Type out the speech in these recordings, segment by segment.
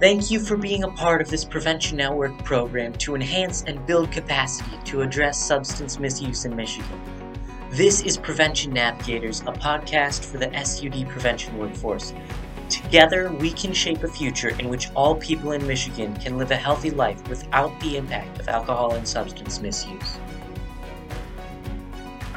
Thank you for being a part of this Prevention Network program to enhance and build capacity to address substance misuse in Michigan. This is Prevention Navigators, a podcast for the SUD prevention workforce. Together, we can shape a future in which all people in Michigan can live a healthy life without the impact of alcohol and substance misuse.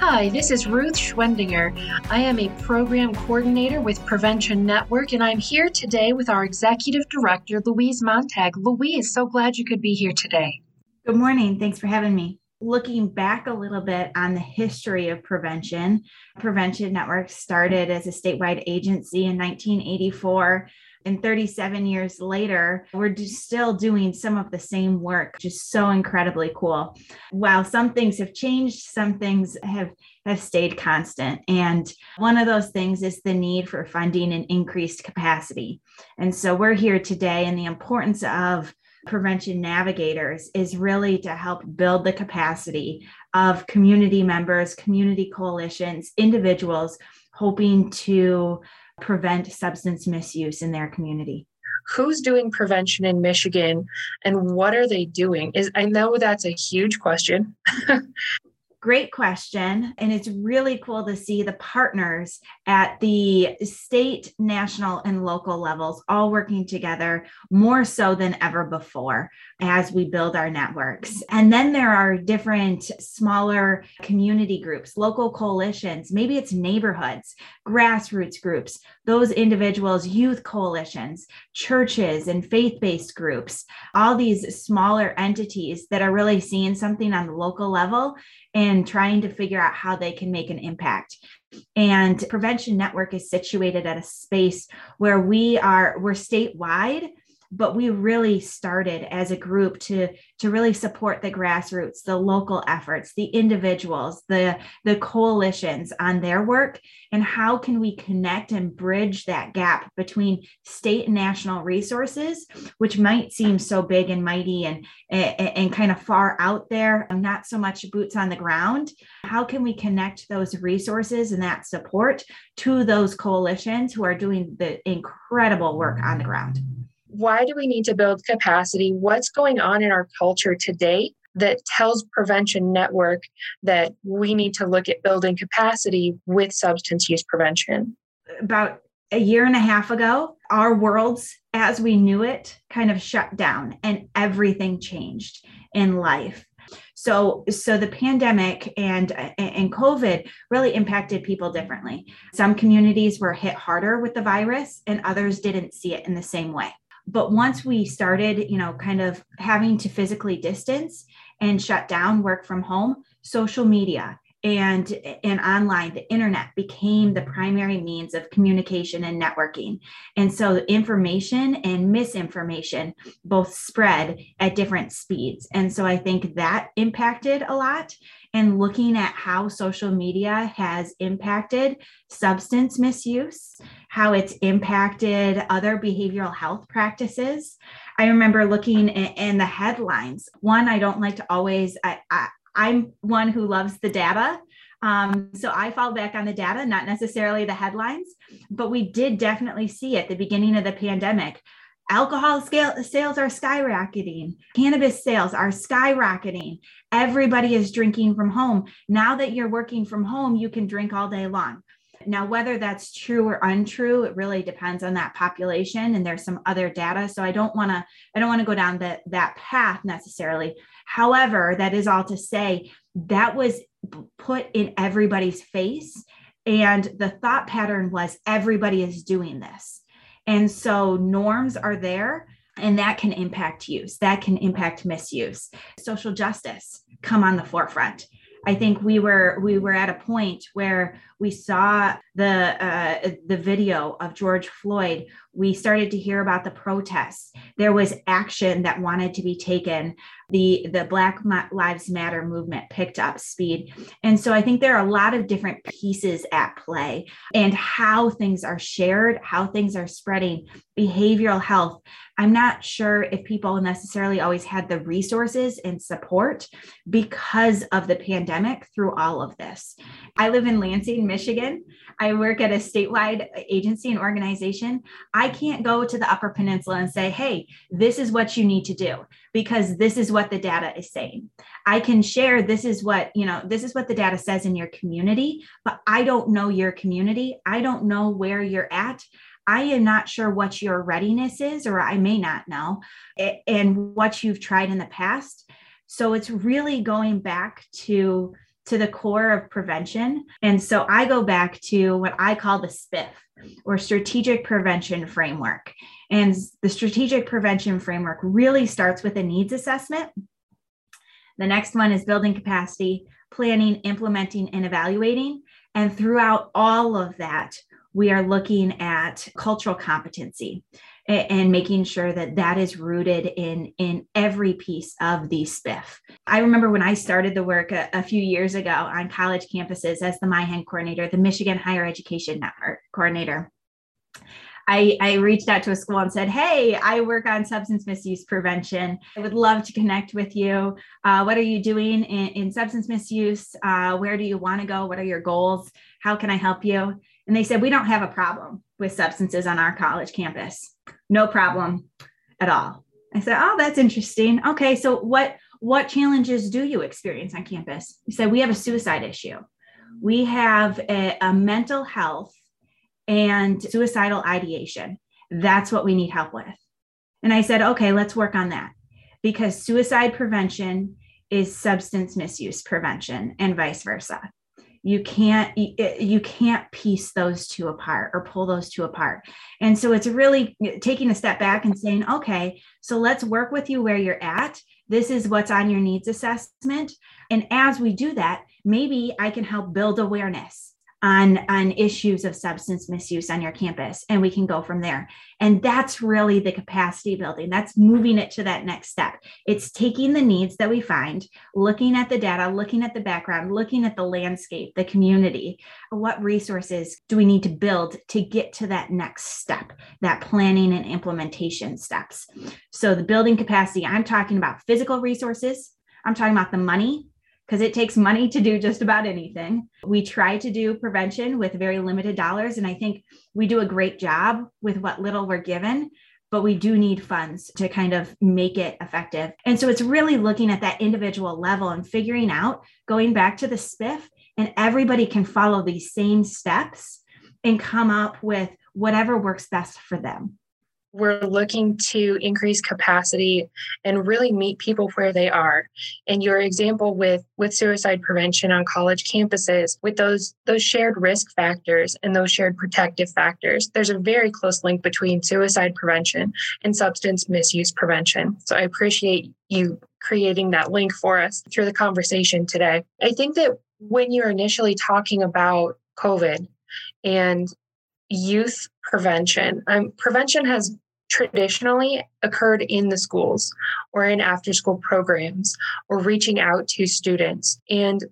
Hi, this is Ruth Schwendinger. I am a program coordinator with Prevention Network, and I'm here today with our executive director, Louise Montag. Louise, so glad you could be here today. Good morning. Thanks for having me. Looking back a little bit on the history of prevention, Prevention Network started as a statewide agency in 1984 and 37 years later, we're still doing some of the same work, just so incredibly cool. While some things have changed, some things have have stayed constant. And one of those things is the need for funding and increased capacity. And so we're here today, and the importance of prevention navigators is really to help build the capacity of community members, community coalitions, individuals hoping to prevent substance misuse in their community who's doing prevention in Michigan and what are they doing? Is I know that's a huge question. Great question. And it's really cool to see the partners at the state, national, and local levels all working together more so than ever before as we build our networks. And then there are different smaller community groups, local coalitions, maybe it's neighborhoods, grassroots groups, those individuals, youth coalitions, churches, and faith based groups, all these smaller entities that are really seeing something on the local level and trying to figure out how they can make an impact and prevention network is situated at a space where we are we're statewide but we really started as a group to to really support the grassroots the local efforts the individuals the the coalitions on their work and how can we connect and bridge that gap between state and national resources which might seem so big and mighty and and, and kind of far out there not so much boots on the ground. How can we connect those resources and that support to those coalitions who are doing the incredible work on the ground why do we need to build capacity? What's going on in our culture today that tells Prevention Network that we need to look at building capacity with substance use prevention? About a year and a half ago, our worlds as we knew it kind of shut down and everything changed in life. So, so the pandemic and and COVID really impacted people differently. Some communities were hit harder with the virus, and others didn't see it in the same way. But once we started, you know, kind of having to physically distance and shut down work from home, social media and and online the internet became the primary means of communication and networking. And so information and misinformation both spread at different speeds. And so i think that impacted a lot. And looking at how social media has impacted substance misuse how it's impacted other behavioral health practices. I remember looking in, the headlines. One, I don't like to always, I, I, I'm one who loves the data. Um, so I fall back on the data, not necessarily the headlines, but we did definitely see at the beginning of the pandemic. Alcohol scale, sales are skyrocketing. Cannabis sales are skyrocketing. Everybody is drinking from home. Now that you're working from home, you can drink all day long. Now, whether that's true or untrue, it really depends on that population. And there's some other data. So I don't want to, I don't want to go down that that path necessarily. However, that is all to say that was put in everybody's face. And the thought pattern was everybody is doing this. And so norms are there and that can impact use that can impact misuse social justice come on the forefront I think we were we were at a point where we saw the uh, the video of George Floyd. We started to hear about the protests. There was action that wanted to be taken. The the Black Lives Matter movement picked up speed, and so I think there are a lot of different pieces at play, and how things are shared, how things are spreading. Behavioral health I'm not sure if people necessarily always had the resources and support because of the pandemic through all of this. I live in Lansing, Michigan. I work at a statewide agency and organization. I can't go to the Upper Peninsula and say, hey, this is what you need to do because this is what the data is saying. I can share this is what, you know, this is what the data says in your community, but I don't know your community. I don't know where you're at. I am not sure what your readiness is, or I may not know, and what you've tried in the past. So it's really going back to to the core of prevention. And so I go back to what I call the SPIF or strategic prevention framework. And the strategic prevention framework really starts with a needs assessment. The next one is building capacity, planning, implementing, and evaluating. And throughout all of that, we are looking at cultural competency and making sure that that is rooted in in every piece of the spiff i remember when i started the work a, a few years ago on college campuses as the MIHEN coordinator the michigan higher education network coordinator I, I, reached out to a school and said, Hey, I work on substance misuse prevention. I would love to connect with you. Uh, what are you doing in, in substance misuse? Uh, where do you want to go? What are your goals? How can I help you? And they said, We don't have a problem with substances on our college campus. No problem at all. I said, Oh, that's interesting. Okay, so what what challenges do you experience on campus? He said, We have a suicide issue. We have a, a mental health and suicidal ideation. That's what we need help with. And I said, okay, let's work on that because suicide prevention is substance misuse prevention and vice versa you can't you can't piece those two apart or pull those two apart. And so it's really taking a step back and saying okay so let's work with you where you're at. This is what's on your needs assessment. And as we do that maybe i can help build awareness on on issues of substance misuse on your campus and we can go from there. And that's really the capacity building. That's moving it to that next step. It's taking the needs that we find looking at the data looking at the background looking at the landscape the community. What resources do we need to build to get to that next step that planning and implementation steps? So the building capacity i'm talking about physical resources. I'm talking about the money because it takes money to do just about anything. We try to do prevention with very limited dollars. And I think we do a great job with what little we're given, but we do need funds to kind of make it effective. And so it's really looking at that individual level and figuring out, going back to the SPIF, and everybody can follow these same steps and come up with whatever works best for them we're looking to increase capacity and really meet people where they are and your example with with suicide prevention on college campuses with those those shared risk factors and those shared protective factors there's a very close link between suicide prevention and substance misuse prevention so i appreciate you creating that link for us through the conversation today i think that when you're initially talking about covid and youth prevention. Um, prevention has traditionally occurred in the schools or in after school programs or reaching out to students. And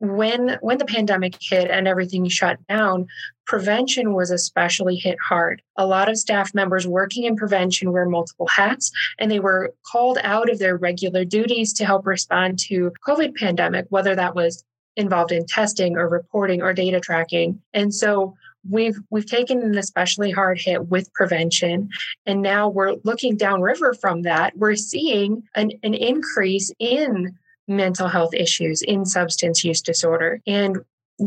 when when the pandemic hit and everything shut down prevention was especially hit hard. A lot of staff members working in prevention wear multiple hats and they were called out of their regular duties to help respond to covid pandemic whether that was involved in testing or reporting or data tracking. And so we've we've taken an especially hard hit with prevention and now we're looking downriver from that. We're seeing an, an increase in mental health issues in substance use disorder. And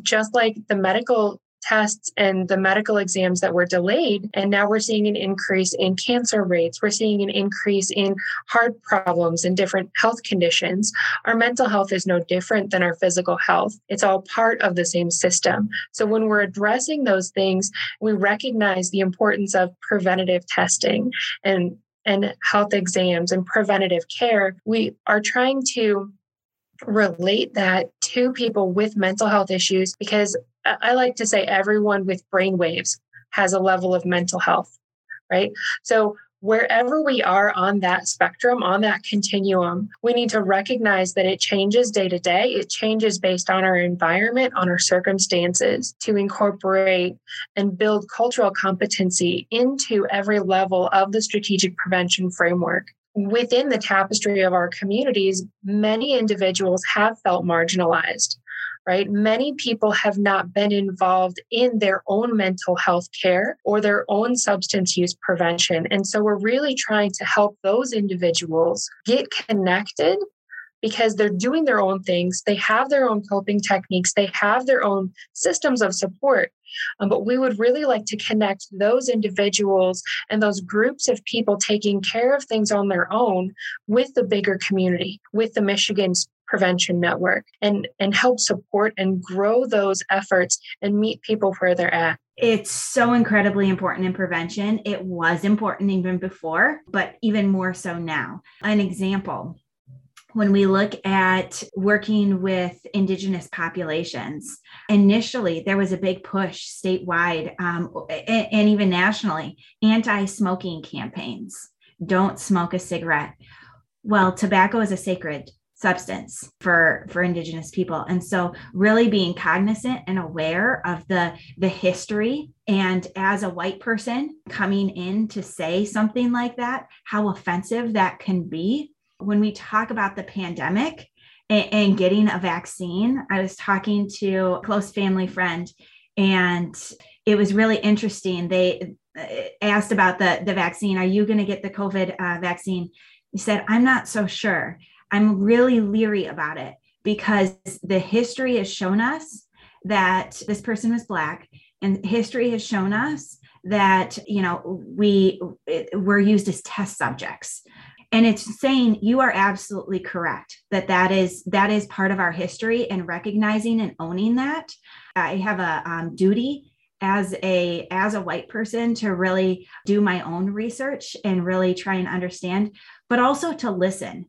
just like the medical tests and the medical exams that were delayed. And now we're seeing an increase in cancer rates. We're seeing an increase in heart problems and different health conditions. Our mental health is no different than our physical health. It's all part of the same system. So when we're addressing those things, we recognize the importance of preventative testing and and health exams and preventative care, we are trying to relate that to people with mental health issues because I like to say everyone with brain waves has a level of mental health, right? So wherever we are on that spectrum, on that continuum, we need to recognize that it changes day to day. It changes based on our environment, on our circumstances, to incorporate and build cultural competency into every level of the strategic prevention framework. Within the tapestry of our communities, many individuals have felt marginalized right? Many people have not been involved in their own mental health care or their own substance use prevention. And so we're really trying to help those individuals get connected because they're doing their own things. They have their own coping techniques, they have their own systems of support. Um, but we would really like to connect those individuals and those groups of people taking care of things on their own with the bigger community, with the Michigan's prevention network and and help support and grow those efforts and meet people where they're at. It's so incredibly important in prevention. It was important even before but even more so now. An example when we look at working with indigenous populations. Initially there was a big push statewide um, and, and even nationally anti-smoking campaigns. Don't smoke a cigarette. Well tobacco is a sacred substance for for indigenous people. And so really being cognizant and aware of the the history and as a white person coming in to say something like that how offensive that can be when we talk about the pandemic and, and getting a vaccine i was talking to a close family friend and it was really interesting. They uh, asked about the the vaccine. Are you going to get the covid uh, vaccine? He said i'm not so sure. I'm really leery about it because the history has shown us that this person was black and history has shown us that you know we were used as test subjects and it's saying you are absolutely correct that that is that is part of our history and recognizing and owning that i have a um, duty as a as a white person to really do my own research and really try and understand but also to listen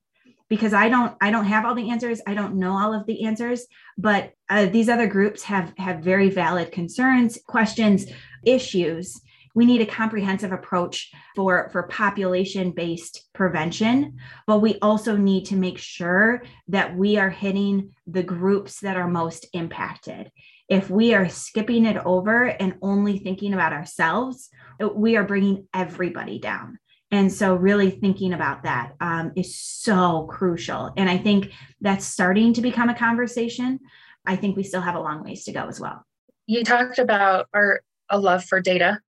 because I don't I don't have all the answers. I don't know all of the answers, but uh, these other groups have have very valid concerns, questions, issues. We need a comprehensive approach for for population based prevention, but we also need to make sure that we are hitting the groups that are most impacted. If we are skipping it over and only thinking about ourselves, we are bringing everybody down. And so, really thinking about that um, is so crucial. And I think that's starting to become a conversation. I think we still have a long ways to go as well. You talked about our a love for data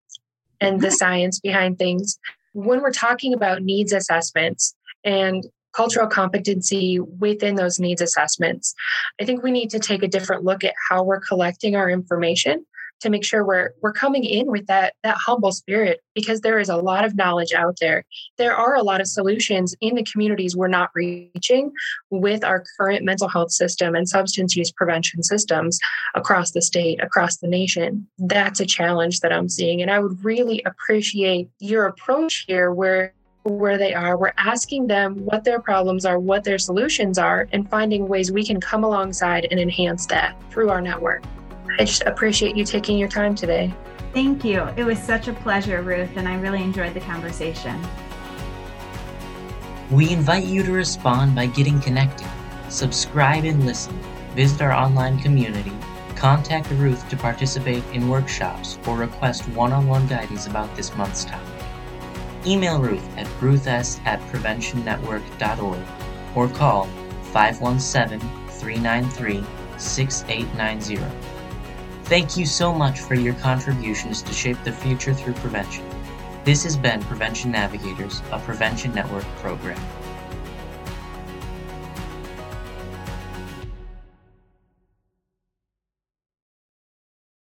and the mm-hmm. science behind things. When we're talking about needs assessments and cultural competency within those needs assessments, I think we need to take a different look at how we're collecting our information to make sure we're we're coming in with that that humble spirit because there is a lot of knowledge out there there are a lot of solutions in the communities we're not reaching with our current mental health system and substance use prevention systems across the state across the nation that's a challenge that i'm seeing and i would really appreciate your approach here where where they are. We're asking them what their problems are, what their solutions are, and finding ways we can come alongside and enhance that through our network. I just appreciate you taking your time today. Thank you. It was such a pleasure, Ruth, and I really enjoyed the conversation. We invite you to respond by getting connected, subscribe and listen, visit our online community, contact Ruth to participate in workshops or request one on one guidance about this month's topic. Email Ruth at ruths at preventionnetwork.org or call 517 393 6890. Thank you so much for your contributions to shape the future through prevention. This has been Prevention Navigators, a Prevention Network program.